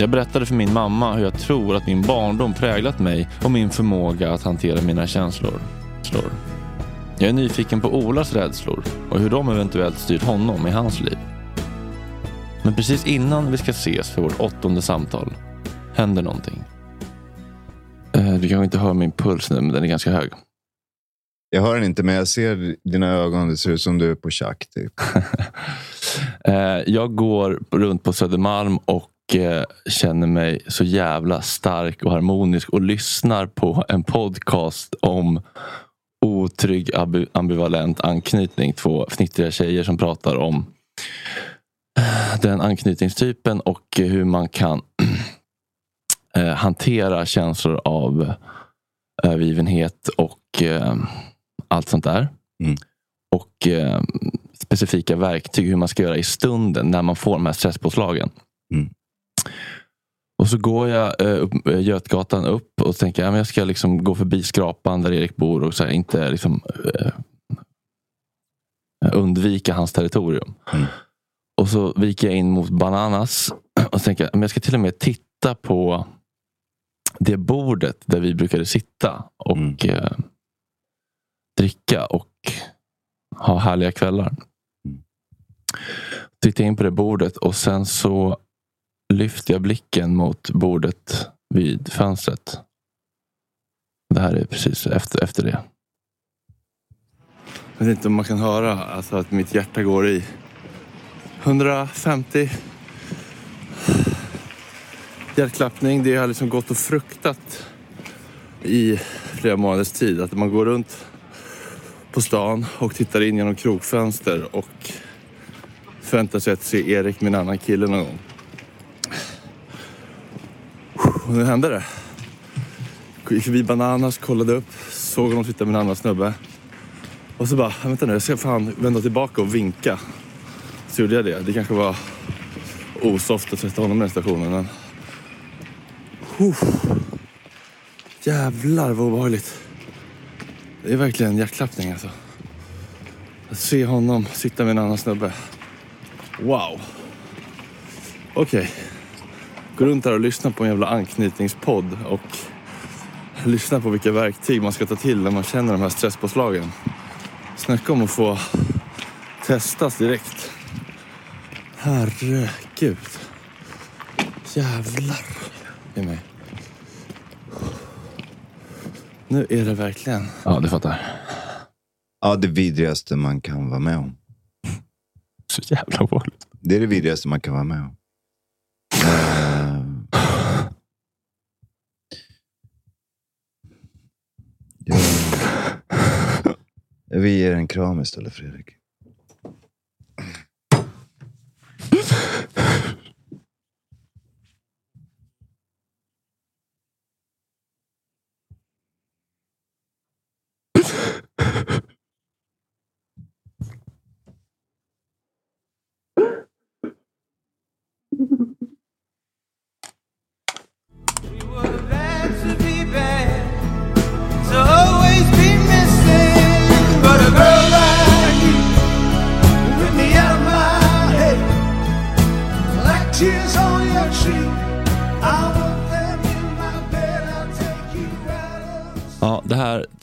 Jag berättade för min mamma hur jag tror att min barndom präglat mig och min förmåga att hantera mina känslor. Slår. Jag är nyfiken på Olas rädslor och hur de eventuellt styrt honom i hans liv. Men precis innan vi ska ses för vårt åttonde samtal händer någonting. Eh, Du kanske inte hör min puls nu, men den är ganska hög. Jag hör den inte, men jag ser dina ögon. Det ser ut som du är på tjack. Typ. Eh, Jag går runt på Södermalm och känner mig så jävla stark och harmonisk och lyssnar på en podcast om otrygg ambi- ambivalent anknytning. Två fnittriga tjejer som pratar om eh, den anknytningstypen och hur man kan eh, hantera känslor av övergivenhet och eh, allt sånt där. Mm. Och eh, specifika verktyg hur man ska göra i stunden när man får de här stresspåslagen. Mm. Och så går jag eh, upp, eh, Götgatan upp och tänker att jag ska liksom gå förbi skrapan där Erik bor och så här, inte liksom, eh, undvika hans territorium. Mm. Och så viker jag in mot Bananas och tänker att jag ska till och med titta på det bordet där vi brukade sitta och Mm. eh, dricka och ha härliga kvällar. Mm. Tittar in på det bordet och sen så lyfter jag blicken mot bordet vid fönstret. Det här är precis efter, efter det. Jag vet inte om man kan höra alltså att mitt hjärta går i 150 hjärtklappning. Det har liksom gått och fruktat i flera månaders tid. Att man går runt på stan och tittar in genom krogfönster och förväntar sig att se Erik med en annan kille någon gång. Och nu hände det. Gick förbi Bananas, kollade upp, såg honom sitta med en annan snubbe. Och så bara, vänta nu, jag ska fan vända tillbaka och vinka. Så gjorde jag det. Det kanske var osoft att sätta honom i den stationen. Men... Uff. Jävlar vad obehagligt. Det är verkligen en hjärtklappning alltså. Att se honom sitta med en annan snubbe. Wow. Okej. Gå runt här och lyssna på en jävla anknytningspodd och lyssna på vilka verktyg man ska ta till när man känner de här stresspåslagen. Snacka om att få testas direkt. Herregud. Jävlar i mig. Nu är det verkligen... Ja, du fattar. Ja, det vidrigaste man kan vara med om. Så jävla obehagligt. Det är det vidrigaste man kan vara med om. Vi ger en kram istället, Fredrik.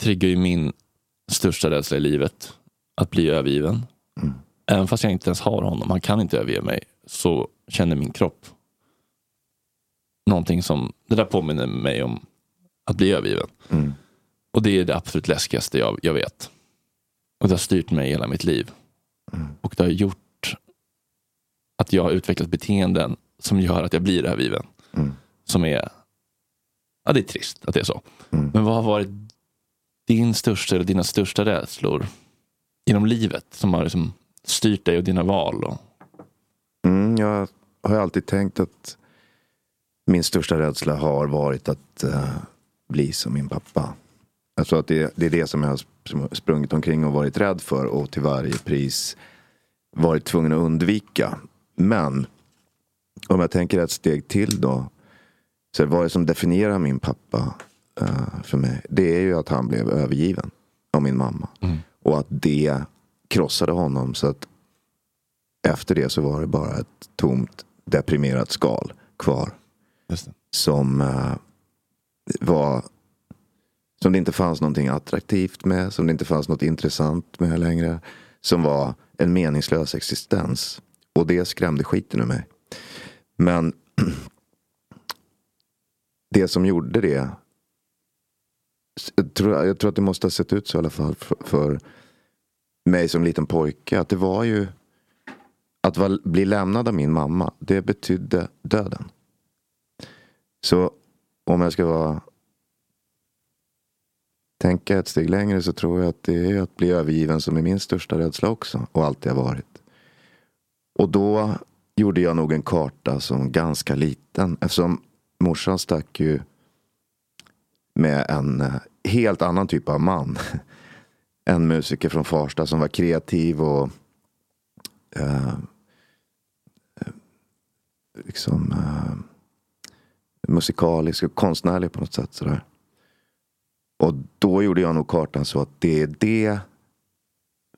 Triggar ju min största rädsla i livet. Att bli övergiven. Även fast jag inte ens har honom, han kan inte överge mig, så känner min kropp någonting som, det där påminner mig om att bli övergiven. Mm. Och det är det absolut läskigaste jag, jag vet. Och det har styrt mig hela mitt liv. Mm. Och det har gjort att jag har utvecklat beteenden som gör att jag blir övergiven. Mm. Som är, ja det är trist att det är så. Mm. Men vad har varit din största eller dina största rädslor inom livet som har liksom styrt dig och dina val? Och, Mm, jag har alltid tänkt att min största rädsla har varit att uh, bli som min pappa. Alltså att det, det är det som jag har sprungit omkring och varit rädd för och till varje pris varit tvungen att undvika. Men om jag tänker ett steg till då. Så vad är det som definierar min pappa eh, för mig? Det är ju att han blev övergiven av min mamma. Och att det krossade honom så att efter det så var det bara ett tomt deprimerat skal kvar. Som eh, var som det inte fanns någonting attraktivt med, som det inte fanns något intressant med längre. Som var en meningslös existens. Och det skrämde skiten ur mig. Men det som gjorde det jag tror, jag tror att det måste ha sett ut så i alla fall för, för mig som liten pojke. Att det var ju att var, bli lämnad av min mamma. Det betydde döden. Så om jag ska vara tänka ett steg längre så tror jag att det är att bli övergiven som är min största rädsla också. Och alltid har varit. Och då gjorde jag nog en karta som ganska liten. Eftersom morsan stack ju med en eh, helt annan typ av man. En musiker från Farsta som var kreativ och eh, eh, liksom eh, musikalisk och konstnärlig på något sätt. Sådär. Och då gjorde jag nog kartan så att det är det.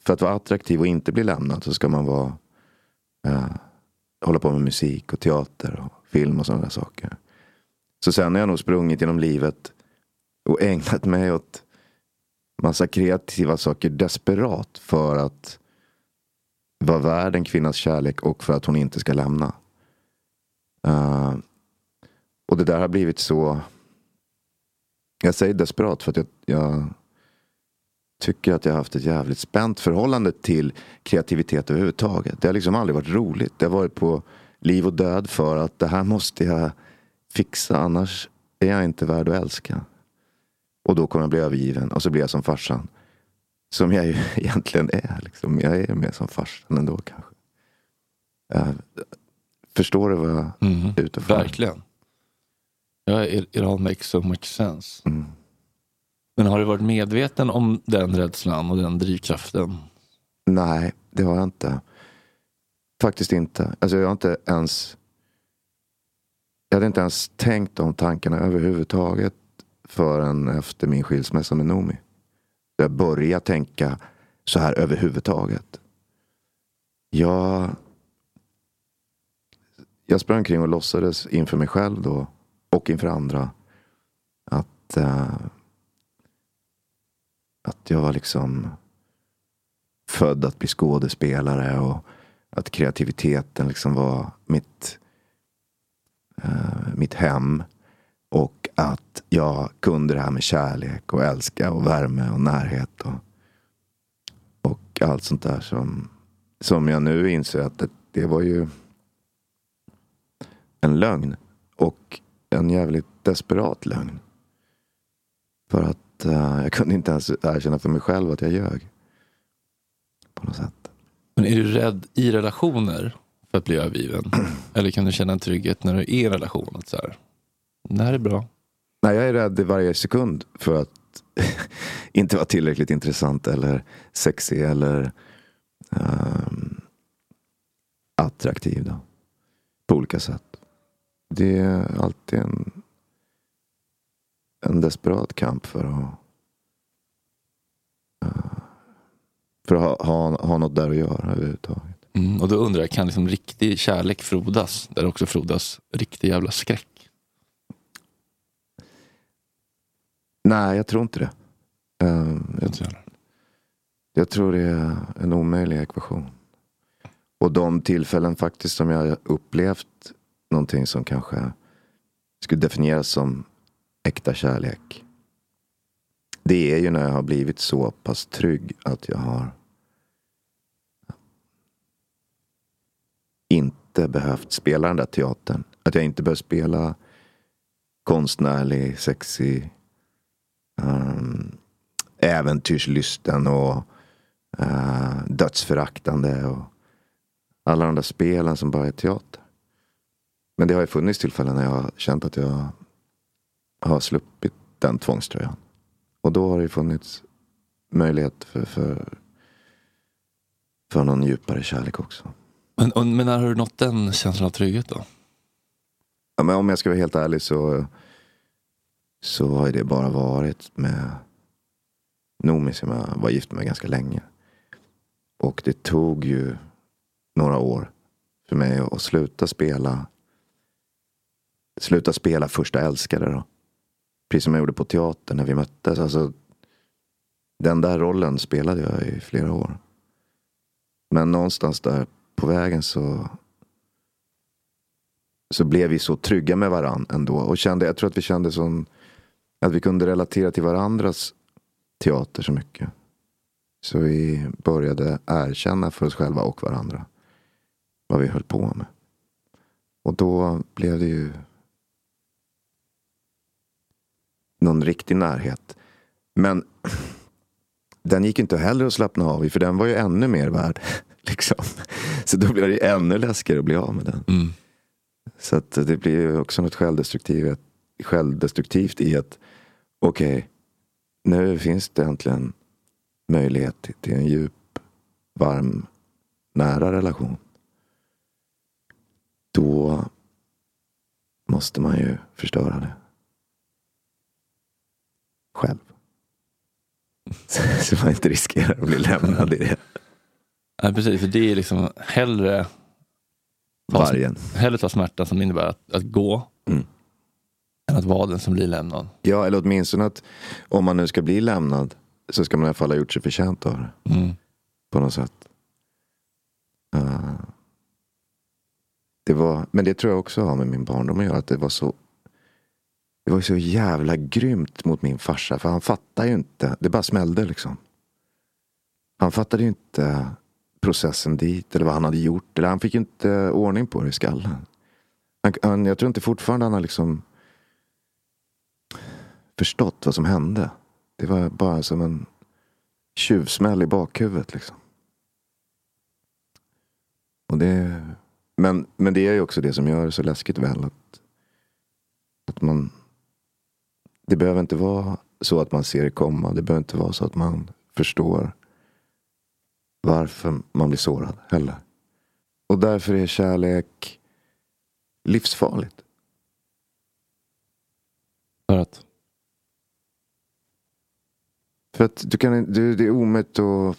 För att vara attraktiv och inte bli lämnad så ska man vara eh, hålla på med musik och teater och film och sådana där saker. Så sen har jag nog sprungit genom livet och ägnat mig åt massa kreativa saker desperat för att vara värd en kvinnas kärlek och för att hon inte ska lämna. Uh, och det där har blivit så... Jag säger desperat för att jag, jag tycker att jag har haft ett jävligt spänt förhållande till kreativitet överhuvudtaget. Det har liksom aldrig varit roligt. Det har varit på liv och död för att det här måste jag fixa annars är jag inte värd att älska. Och då kommer jag bli övergiven och så blir jag som farsan. Som jag ju egentligen är. Liksom. Jag är mer som farsan ändå kanske. Uh, förstår du vad jag Mm. är ute efter? Verkligen. Ja, it, it all makes so much sense. Mm. Men har du varit medveten om den rädslan och den drivkraften? Nej, det har jag inte. Faktiskt inte. Alltså jag har inte ens... Jag hade inte ens tänkt de tankarna överhuvudtaget förrän efter min skilsmässa med Nomi. Jag började tänka så här överhuvudtaget. Jag, jag sprang kring och låtsades inför mig själv då och inför andra att, eh, att jag var liksom född att bli skådespelare och att kreativiteten liksom var mitt, eh, mitt hem. Och att jag kunde det här med kärlek och älska och värme och närhet. Och, och allt sånt där som, som jag nu inser att det, det var ju en lögn. Och en jävligt desperat lögn. För att uh, jag kunde inte ens erkänna för mig själv att jag ljög. På något sätt. Men är du rädd i relationer för att bli övergiven? Eller kan du känna en trygghet när du är i en relation? Att så här, det här är bra. Nej, jag är rädd i varje sekund för att inte vara tillräckligt intressant eller sexig eller ehm, attraktiv. Då, på olika sätt. Det är alltid en, en desperat kamp för att, eh, för att ha, ha, ha något där att göra överhuvudtaget. Mm, och då undrar jag, kan liksom riktig kärlek frodas? Där också frodas riktig jävla skräck? Nej, jag tror inte det. Ehm, jag. Jag tror det är en omöjlig ekvation. Och de tillfällen faktiskt som jag upplevt någonting som kanske skulle definieras som äkta kärlek. Det är ju när jag har blivit så pass trygg att jag har inte behövt spela den där teatern. Att jag inte behövt spela konstnärlig, sexig, um, äventyrslysten och uh, dödsföraktande. Och alla de där spelen som bara är teater. Men det har ju funnits tillfällen när jag har känt att jag har sluppit den tvångströjan. Och då har det funnits möjlighet för, för, för någon djupare kärlek också. Men, och, men när har du nått den känslan av trygghet då? Ja, men om jag ska vara helt ärlig så, så har det bara varit med Noomi som jag var gift med ganska länge. Och det tog ju några år för mig att sluta spela sluta spela första älskare då. Precis som jag gjorde på teatern när vi möttes. Alltså, den där rollen spelade jag i flera år. Men någonstans där på vägen så så blev vi så trygga med varandra ändå. Och kände, jag tror att vi kände som att vi kunde relatera till varandras teater så mycket. Så vi började erkänna för oss själva och varandra vad vi höll på med. Och då blev det ju någon riktig närhet. Men den gick inte heller att slappna av i för den var ju ännu mer värd. Liksom. Så då blev det ännu läskigare att bli av med den. Mm. Så det blir ju också något självdestruktivt, självdestruktivt i att okej, okay, nu finns det äntligen möjlighet till en djup, varm, nära relation. Då måste man ju förstöra det. Själv. Så man inte riskerar att bli lämnad i det. Nej, precis, för det är liksom hellre Vargen. Hellre ta smärtan som innebär att, att gå Mm. Än att vara den som blir lämnad. Ja, eller åtminstone att om man nu ska bli lämnad så ska man i alla fall ha gjort sig förtjänt av det. Mm. På något sätt. Uh, det var, men det tror jag också har med min barndom att göra. Att det var så det var så jävla grymt mot min farsa. För han fattade ju inte. Det bara smällde liksom. Han fattade ju inte processen dit. Eller vad han hade gjort. Eller han fick inte ordning på det i skallen. Han, han, jag tror inte fortfarande han har liksom förstått vad som hände. Det var bara som en tjuvsmäll i bakhuvudet. Liksom. Och det, men, men det är ju också det som gör det så läskigt väl. Att, att man det behöver inte vara så att man ser det komma. Det behöver inte vara så att man förstår varför man blir sårad heller. Och därför är kärlek livsfarligt. För att? För att du kan, du, det är omöjligt att,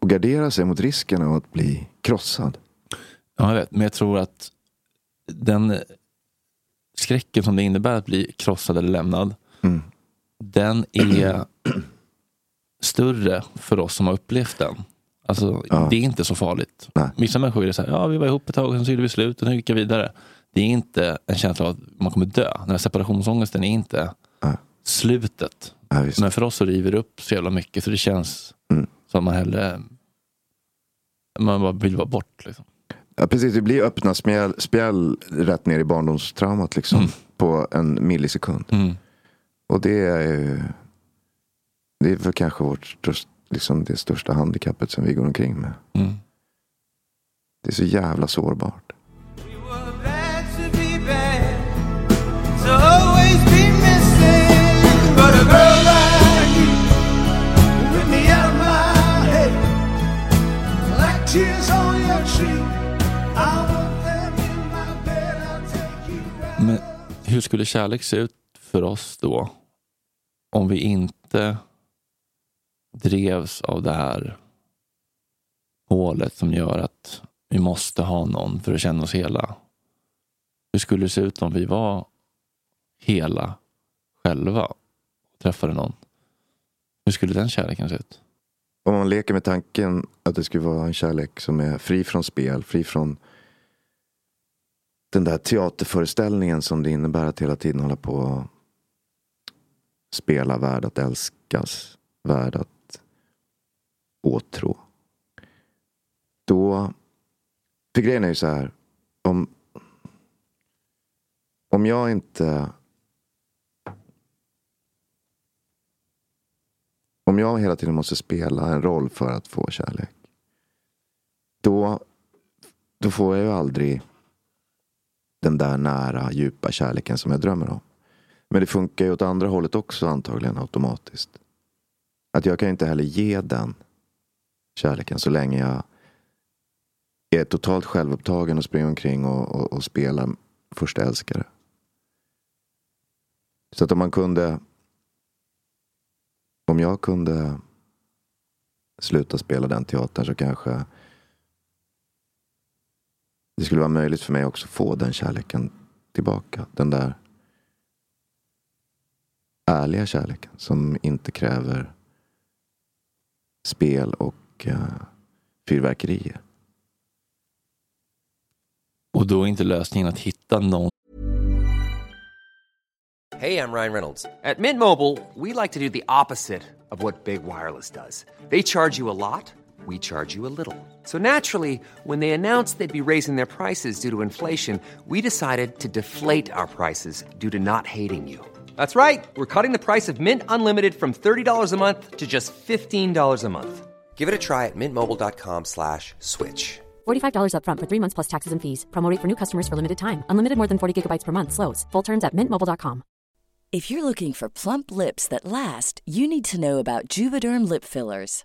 att gardera sig mot risken av att bli krossad. Ja, jag vet. Men jag tror att den skräcken som det innebär att bli krossad eller lämnad. Mm. Den är större för oss som har upplevt den. Alltså, Ja. Det är inte så farligt. Nej. Vissa människor är det så här, ja vi var ihop ett tag sen så gjorde vi slut och nu gick jag vidare. Det är inte en känsla av att man kommer dö. Den här separationsångesten är inte Nej. Slutet. Ja. Men för oss så river det upp så jävla mycket så det känns Mm. som man hellre man bara vill vara bort. Liksom. Ja, precis, det blir öppna spjäll, spjäll rätt ner i barndomstraumat liksom, Mm. på en millisekund. Mm. Och det är ju det är väl kanske vårt störst, liksom det största handikappet som vi går omkring med. Mm. Det är så jävla sårbart. Hur skulle kärlek se ut för oss då? Om vi inte drevs av det här hålet som gör att vi måste ha någon för att känna oss hela. Hur skulle det se ut om vi var hela själva och träffade någon? Hur skulle den kärleken se ut? Om man leker med tanken att det skulle vara en kärlek som är fri från spel, fri från den där teaterföreställningen som det innebär att hela tiden hålla på och spela värd att älskas, värd att åtrå. Då, för grejen är ju så här, om, om jag inte Om jag hela tiden måste spela en roll för att få kärlek. Då, då får jag ju aldrig den där nära, djupa kärleken som jag drömmer om. Men det funkar ju åt andra hållet också antagligen automatiskt. Att jag kan inte heller ge den kärleken så länge jag är totalt självupptagen och springer omkring och, och, och spelar första älskare. Så att om man kunde om jag kunde sluta spela den teatern så kanske det skulle vara möjligt för mig också att få den kärleken tillbaka. Den där ärliga kärleken som inte kräver spel och uh, fyrverkerier. Och då är inte lösningen att hitta någon Hey, I'm Ryan Reynolds. At Mint Mobile, we like to do the opposite of what Big Wireless does. They charge you a lot, we charge you a little. So naturally, when they announced they'd be raising their prices due to inflation, we decided to deflate our prices due to not hating you. That's right. We're cutting the price of Mint Unlimited from $30 a month to just $15 a month. Give it a try at mintmobile.com slash switch. $45 upfront for three months plus taxes and fees. Promo rate for new customers for limited time. Unlimited more than 40 gigabytes per month. Slows. Full terms at mintmobile.com. If you're looking for plump lips that last, you need to know about Juvederm lip fillers.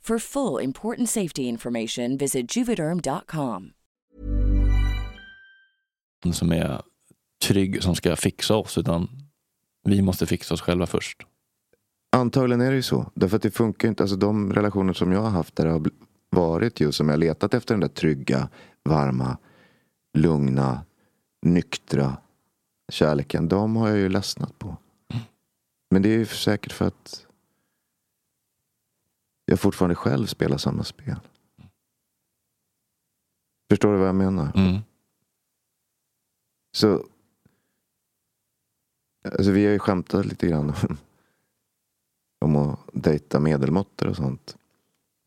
For full important safety information, visit juvederm.com. som är trygg som ska fixa oss utan vi måste fixa oss själva först. Antagligen är det ju så. Därför att det funkar inte. Alltså de relationer som jag har haft där det har varit just som jag letat efter den där trygga, varma, lugna, nyktra kärleken. De har jag ju ledsnat på. Men det är ju säkert för att jag fortfarande själv spelar samma spel. Förstår du vad jag menar? Mm. Så Alltså vi har ju skämtat lite grann om att dejta medelmåttor och sånt.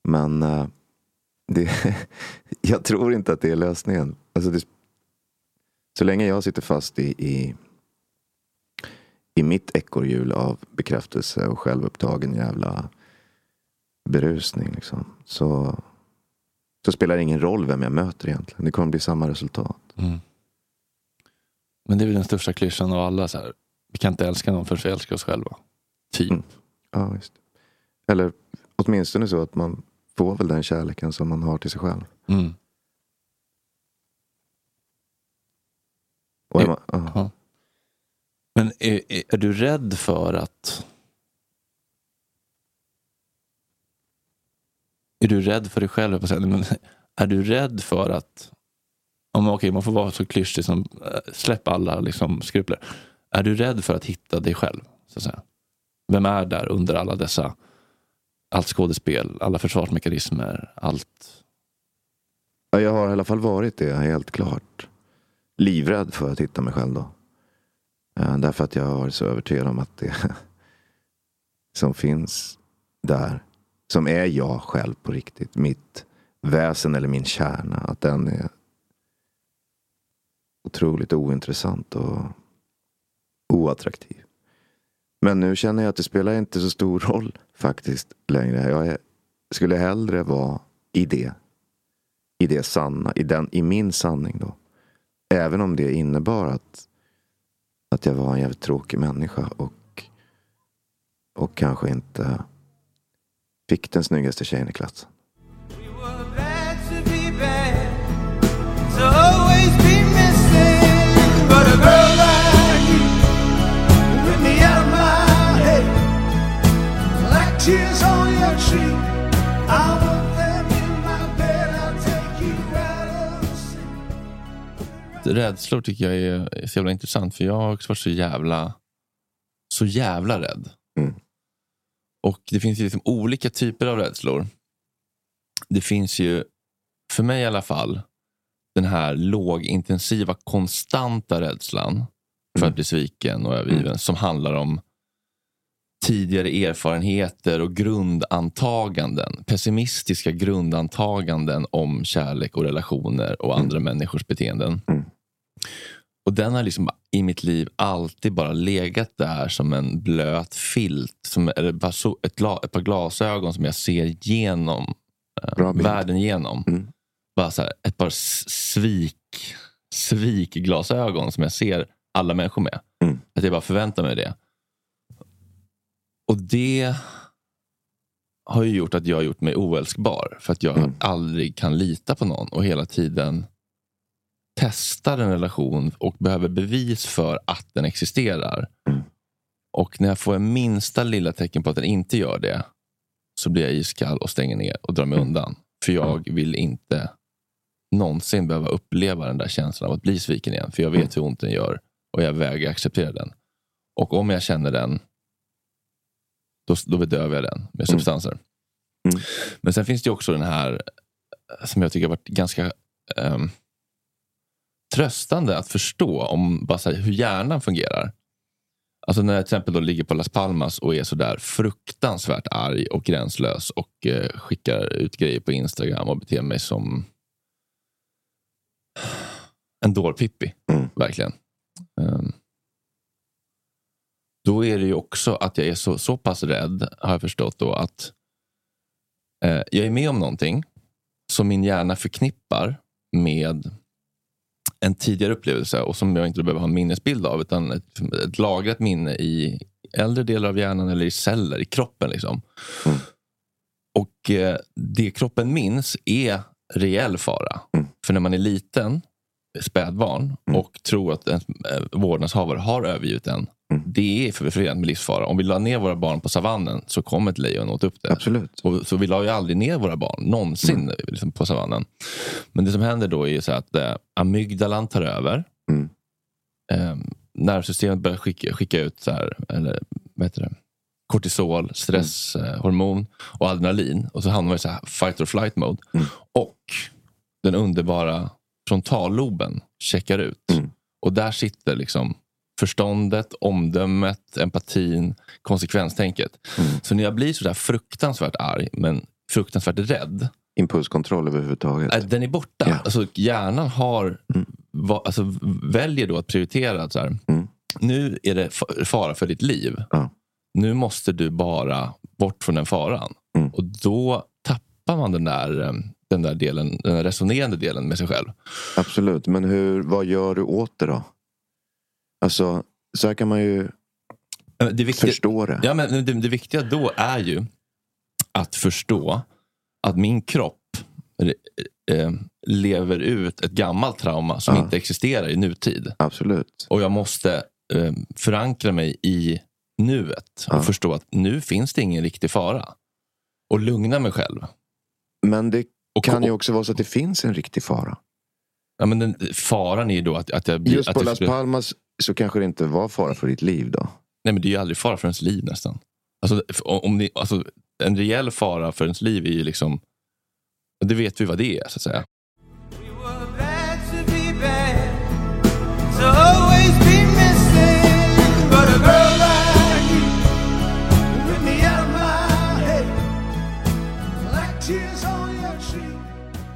Men eh, det, jag tror inte att det är lösningen. Alltså det, så länge jag sitter fast i, i, i mitt ekorrhjul av bekräftelse och självupptagen jävla berusning liksom, så, så spelar det ingen roll vem jag möter egentligen. Det kommer bli samma resultat. Mm. Men det är väl den största klyschan av alla. Så här. Vi kan inte älska någon förrän vi älskar oss själva. Typ. Mm. Ja, visst. Eller åtminstone så att man får väl den kärleken som man har till sig själv. Mm. Är Ja. man. Ja. Men är, är, är du rädd för att... Är du rädd för dig själv? Men är du rädd för att... Om, okej, man får vara så klyschig som eh, släpp alla liksom, skrupler. Är du rädd för att hitta dig själv? Så att säga? Vem är där under alla dessa... Allt skådespel, alla försvarsmekanismer, allt... Ja, jag har i alla fall varit det, helt klart. Livrädd för att hitta mig själv då. Eh, därför att jag har varit så övertygad om att det som finns där, som är jag själv på riktigt, mitt väsen eller min kärna, att den är otroligt ointressant och oattraktiv. Men nu känner jag att det spelar inte så stor roll faktiskt längre. Jag är, skulle hellre vara i det. I det sanna, i, den, i min sanning då. Även om det innebar att, att jag var en jävligt tråkig människa och, och kanske inte Fick den snyggaste tjejen i klassen. Rädslor tycker jag är så jävla intressant för jag har också varit så jävla, så jävla rädd. Mm. Och det finns ju liksom olika typer av rädslor. Det finns ju, för mig i alla fall, den här lågintensiva, konstanta rädslan för att bli sviken och övergiven. Som handlar om tidigare erfarenheter och grundantaganden. Pessimistiska grundantaganden om kärlek och relationer och andra människors beteenden. Och den har liksom i mitt liv alltid bara legat där som en blöt filt. Som, eller bara så, ett, ett par glasögon som jag ser genom eh, världen igenom. Mm. Bara så här, ett par svik, svikglasögon som jag ser alla människor med. Mm. Att jag bara förväntar mig det. Och det har ju gjort att jag har gjort mig oälskbar. För att jag Mm. aldrig kan lita på någon och hela tiden testar en relation och behöver bevis för att den existerar. Mm. Och när jag får en minsta lilla tecken på att den inte gör det så blir jag iskall och stänger ner och drar mig Mm. undan. För jag vill inte någonsin behöva uppleva den där känslan av att bli sviken igen. För jag vet Mm. hur ont den gör och jag vägrar acceptera den. Och om jag känner den, då, då bedövar jag den med substanser. Mm. Men sen finns det också den här eh, som jag tycker har varit ganska ehm, tröstande att förstå om bara här, hur hjärnan fungerar. Alltså när jag till exempel då ligger på Las Palmas och är sådär fruktansvärt arg och gränslös och eh, skickar ut grejer på Instagram och beter mig som en dårpippi. Mm. Verkligen. Ehm, då är det ju också att jag är så, så pass rädd, har jag förstått då, att eh, jag är med om någonting som min hjärna förknippar med en tidigare upplevelse och som jag inte behöver ha en minnesbild av utan ett, ett lagrat minne i äldre delar av hjärnan eller i celler i kroppen. Liksom. Mm. Och eh, det kroppen minns är reell fara. Mm. För när man är liten, spädbarn Mm. och tror att en eh, vårdnadshavare har övergivit en. Mm. Det är för- förenat med livsfara. Om vi la ner våra barn på savannen så kom ett lejon och åt upp det. Absolut. Och, så vi la ju aldrig ner våra barn, någonsin, liksom, på savannen. Men det som händer då är så att eh, amygdalan tar över. Mm. Eh, nervsystemet börjar skicka, skicka ut så här, eller, vad heter det? kortisol, stresshormon och adrenalin. Och så hamnar man i så här fight or flight mode. Mm. Och den underbara frontalloben checkar ut. Mm. Och där sitter liksom förståndet, omdömet, empatin, konsekvenstänket. Mm. Så när jag blir så där fruktansvärt arg, men fruktansvärt rädd, Impulskontroll överhuvudtaget. äh, den är borta. Ja. Alltså, hjärnan har, Mm. va, alltså, väljer då att prioritera att så här, Mm. nu är det fa- fara för ditt liv. Ja. Nu måste du bara bort från den faran. Mm. Och då tappar man den där, eh, den där delen, den där resonerande delen med sig själv. Absolut. Men hur, vad gör du åt det då? Alltså, så här kan man ju Det viktiga, förstå det. Ja, men det, det viktiga då är ju att förstå att min kropp eh, lever ut ett gammalt trauma som Ja. inte existerar i nutid. Absolut. Och jag måste eh, förankra mig i nuet och Ja. förstå att nu finns det ingen riktig fara. Och lugna mig själv. Men det Och, kan ju också vara så att det finns en riktig fara. ja, men den, faran är ju då att, att jag blir... Just på Las Palmas så kanske det inte var fara för ditt liv då. Nej, men det är ju aldrig fara för ens liv nästan. Alltså, om ni, alltså, en rejäl fara för ens liv är ju liksom... Det vet vi vad det är, så att säga.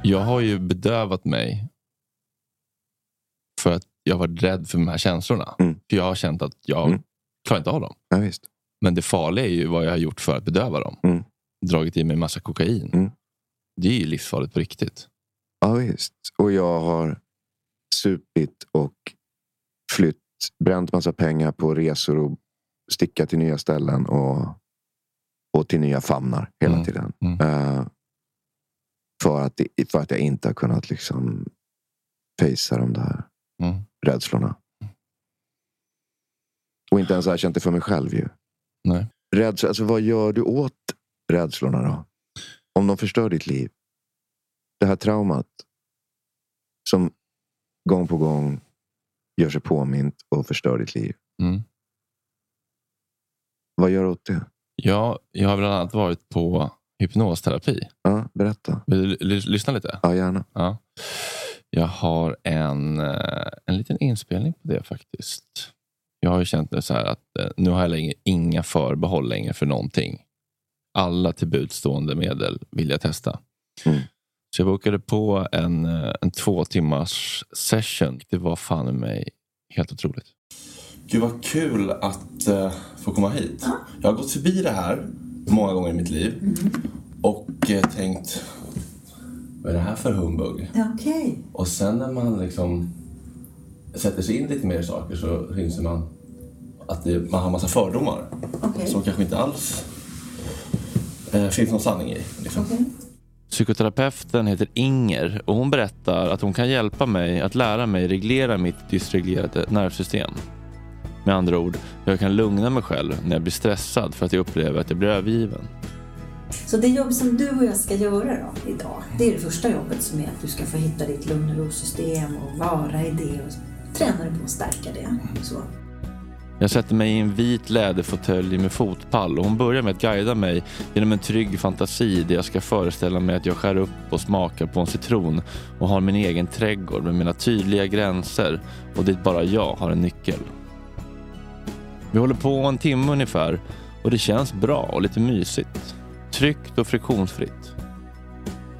Jag har ju bedövat mig för att jag har varit rädd för de här känslorna. Mm. För jag har känt att jag Mm. klarar inte av dem. Ja, visst. Men det farliga är ju vad jag har gjort för att bedöva dem. Mm. Dragit i mig massa kokain. Mm. Det är ju livsfarligt på riktigt. Ja, visst. Och jag har supit och flytt, bränt massa pengar på resor och sticka till nya ställen och, och till nya famnar hela Mm. tiden. Eh, för, att, för att jag inte har kunnat liksom fejsa de där Mm. rädslorna. Och inte ens erkänt det för mig själv ju. Nej. Rädsla, alltså vad gör du åt rädslorna då? Om de förstör ditt liv? Det här traumat som gång på gång gör sig påmint och förstör ditt liv. Mm. Vad gör du åt det? Ja, jag har bland annat varit på hypnosterapi. Ja, berätta. Vill du lyssna lite? Ja, gärna. Ja. Jag har en, eh, en liten inspelning på det faktiskt. Jag har ju känt det så här att eh, nu har jag längre, inga förbehåll längre för någonting. Alla tillbudstående medel vill jag testa. Mm. Så jag bokade på en, eh, en två timmars session. Det var fan i mig helt otroligt. Gud vad kul att eh, få komma hit. Jag har gått förbi det här många gånger i mitt liv och eh, tänkt vad är det här för humbug? Okej. Och sen när man liksom sätter sig in lite mer i saker så inser man att det, man har massa fördomar Okej. som kanske inte alls eh, finns någon sanning i. Liksom. Okej. Psykoterapeuten heter Inger och hon berättar att hon kan hjälpa mig att lära mig reglera mitt dysreglerade nervsystem. Med andra ord, jag kan lugna mig själv när jag blir stressad för att jag upplever att jag blir övergiven. Så det jobb som du och jag ska göra då idag, det är det första jobbet som är att du ska få hitta ditt lugn och ro-system och vara i det och träna dig på att stärka det. Så. Jag sätter mig i en vit läderfåtölj med fotpall och hon börjar med att guida mig genom en trygg fantasi där jag ska föreställa mig att jag skär upp och smakar på en citron och har min egen trädgård med mina tydliga gränser och dit bara jag har en nyckel. Vi håller på en timme ungefär och det känns bra och lite mysigt. Tryggt och friktionsfritt.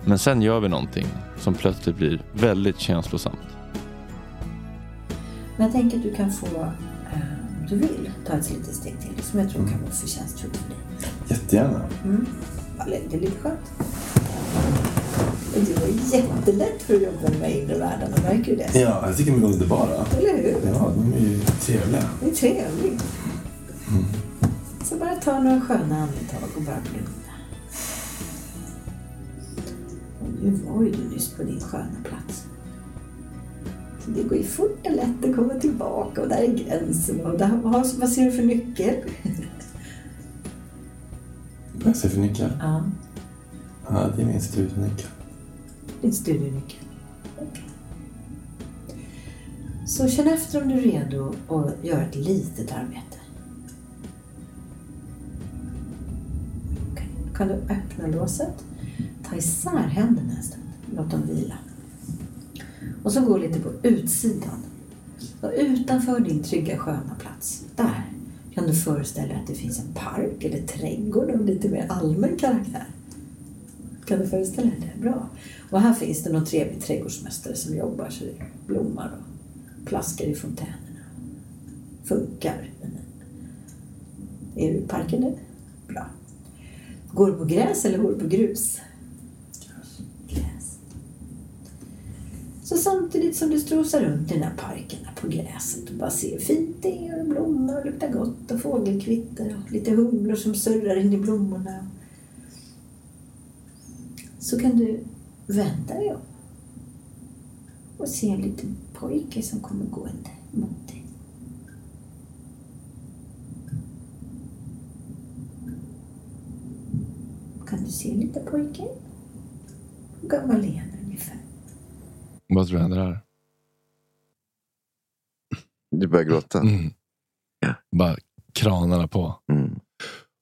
Men sen gör vi någonting som plötsligt blir väldigt känslosamt. Men jag tänker att du kan få, eh, om du vill, ta ett litet steg till som jag tror kan vara förtjänstfullt för dig. Jättegärna. Bara lägg dig lite skönt. Det var jättelätt för att jobba med inre världarna, märker du det? Ja, jag tycker de är underbara. Eller hur? Ja, de är ju trevliga. Det är trevligt. Så bara ta några sköna andetag och bara blunda. Nu var ju du nyss på din sköna plats. Så det går ju fort och lätt att komma tillbaka och där är gränsen. Och där, vad, vad ser du för nyckel? Vad jag ser för nyckel? Ja, Ja, det är min studienyckel. din studienyckel. Så känn efter om du är redo att göra ett litet arbete. Kan du öppna låset, ta isär händerna en stund, låt dem vila. Och så gå lite på utsidan. Och utanför din trygga sköna plats, där kan du föreställa dig att det finns en park eller trädgård av lite mer allmän karaktär. Kan du föreställa dig det? Bra. Och här finns det någon trevlig trädgårdsmästare som jobbar så det blommar och plaskar i fontänerna. Funkar. Är du i parken nu? Bra. Går du på gräs eller går du på grus? Gräs. Så samtidigt som du strosar runt i den här parken där på gräset och bara ser hur fint det är och blommor och luktar gott och fågelkvitter och lite humlor som surrar in i blommorna så kan du vända dig om och se en liten pojke som kommer gående mot dig. Kan du se en liten pojke? Hur gammal är han? Vad tror du händer här? Du börjar gråta. Mm. Bara kranarna på. Mm.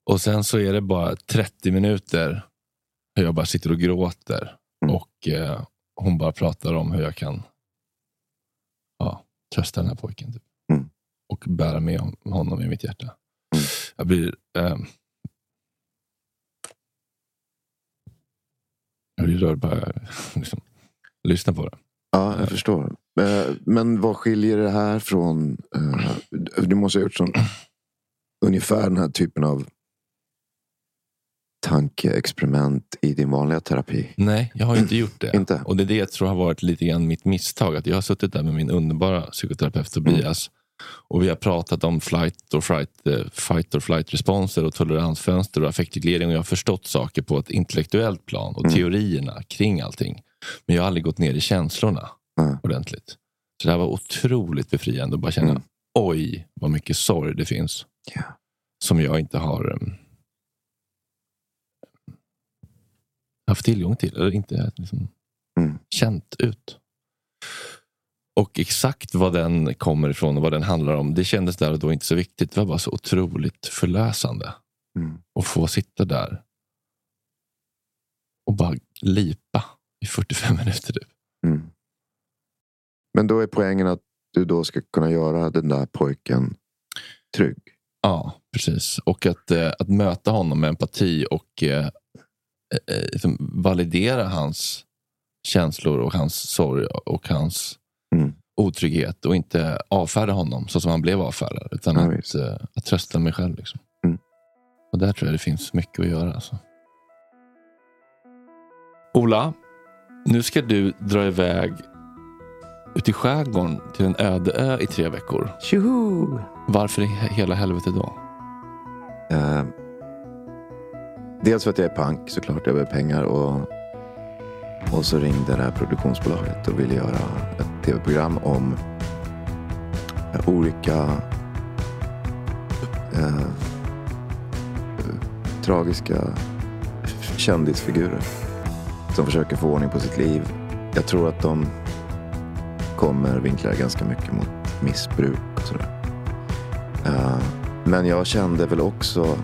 Och sen så är det bara 30 minuter hur jag bara sitter och gråter. Mm. Och eh, hon bara pratar om hur jag kan ja, trösta den här pojken. Typ. Mm. Och bära med hon- honom i mitt hjärta. Jag blir... Eh, jag blir rörd bara liksom, lyssna på det. Ja, jag förstår. Eh, Men vad skiljer det här från... eh, Du måste ha gjort som, ungefär den här typen av tankeexperiment i din vanliga terapi. Nej, jag har inte gjort det. Inte? Och det är det jag tror har varit lite grann mitt misstag. Att jag har suttit där med min underbara psykoterapeut Tobias. Och vi har pratat om flight or fright, eh, fight or flight responser och toleransfönster och affektreglering. Och jag har förstått saker på ett intellektuellt plan och teorierna kring allting. Men jag har aldrig gått ner i känslorna Nej. ordentligt. Så det här var otroligt befriande att bara känna, Mm. oj vad mycket sorg det finns. Ja. Som jag inte har um, haft tillgång till. Eller inte liksom, Mm. känt ut. Och exakt vad den kommer ifrån och vad den handlar om, det kändes där och då inte så viktigt. Det var bara så otroligt förlösande. Mm. Att få sitta där och bara lipa i 45 minuter. Typ. Mm. Men då är poängen att du då ska kunna göra den där pojken trygg. Ja, precis. Och att, eh, att möta honom med empati och eh, eh, liksom validera hans känslor och hans sorg och hans Mm. otrygghet och inte avfärda honom så som han blev avfärdad. Utan Ja, att, eh, att trösta mig själv. Liksom. Mm. Och där tror jag det finns mycket att göra. Alltså. Ola, nu ska du dra iväg ut i skärgården till en öde ö i tre veckor. Tjoho! Varför i he- hela helvete då? Eh, dels för att jag är pank såklart. Jag behöver pengar. Och, och så ringde det här produktionsbolaget och ville göra ett tv-program om eh, olika eh, tragiska kändisfigurer som försöker få ordning på sitt liv. Jag tror att de kommer vinkla det ganska mycket mot missbruk och sådär. Uh, men jag kände väl också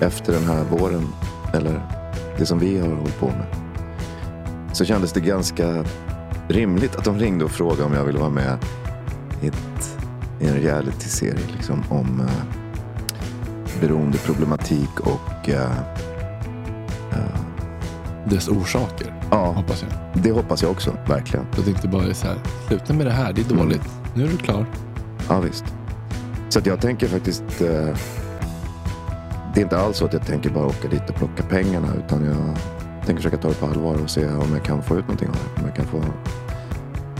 efter den här våren, eller det som vi har hållit på med, så kändes det ganska rimligt att de ringde och frågade om jag ville vara med i, ett, i en reality-serie liksom, om uh, beroendeproblematik och uh, dess orsaker, ja, hoppas jag. det hoppas jag också, verkligen. Så att det inte bara är så här, sluta med det här, det är dåligt. Nu är du klar. Ja, visst. Så att jag tänker faktiskt... Eh, det är inte alls så att jag tänker bara åka dit och plocka pengarna. Utan jag tänker försöka ta det på allvar och se om jag kan få ut någonting av det. Om jag kan få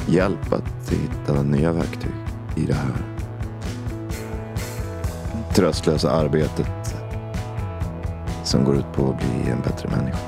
hjälp att hitta nya verktyg i det här tröstlösa arbetet som går ut på att bli en bättre människa.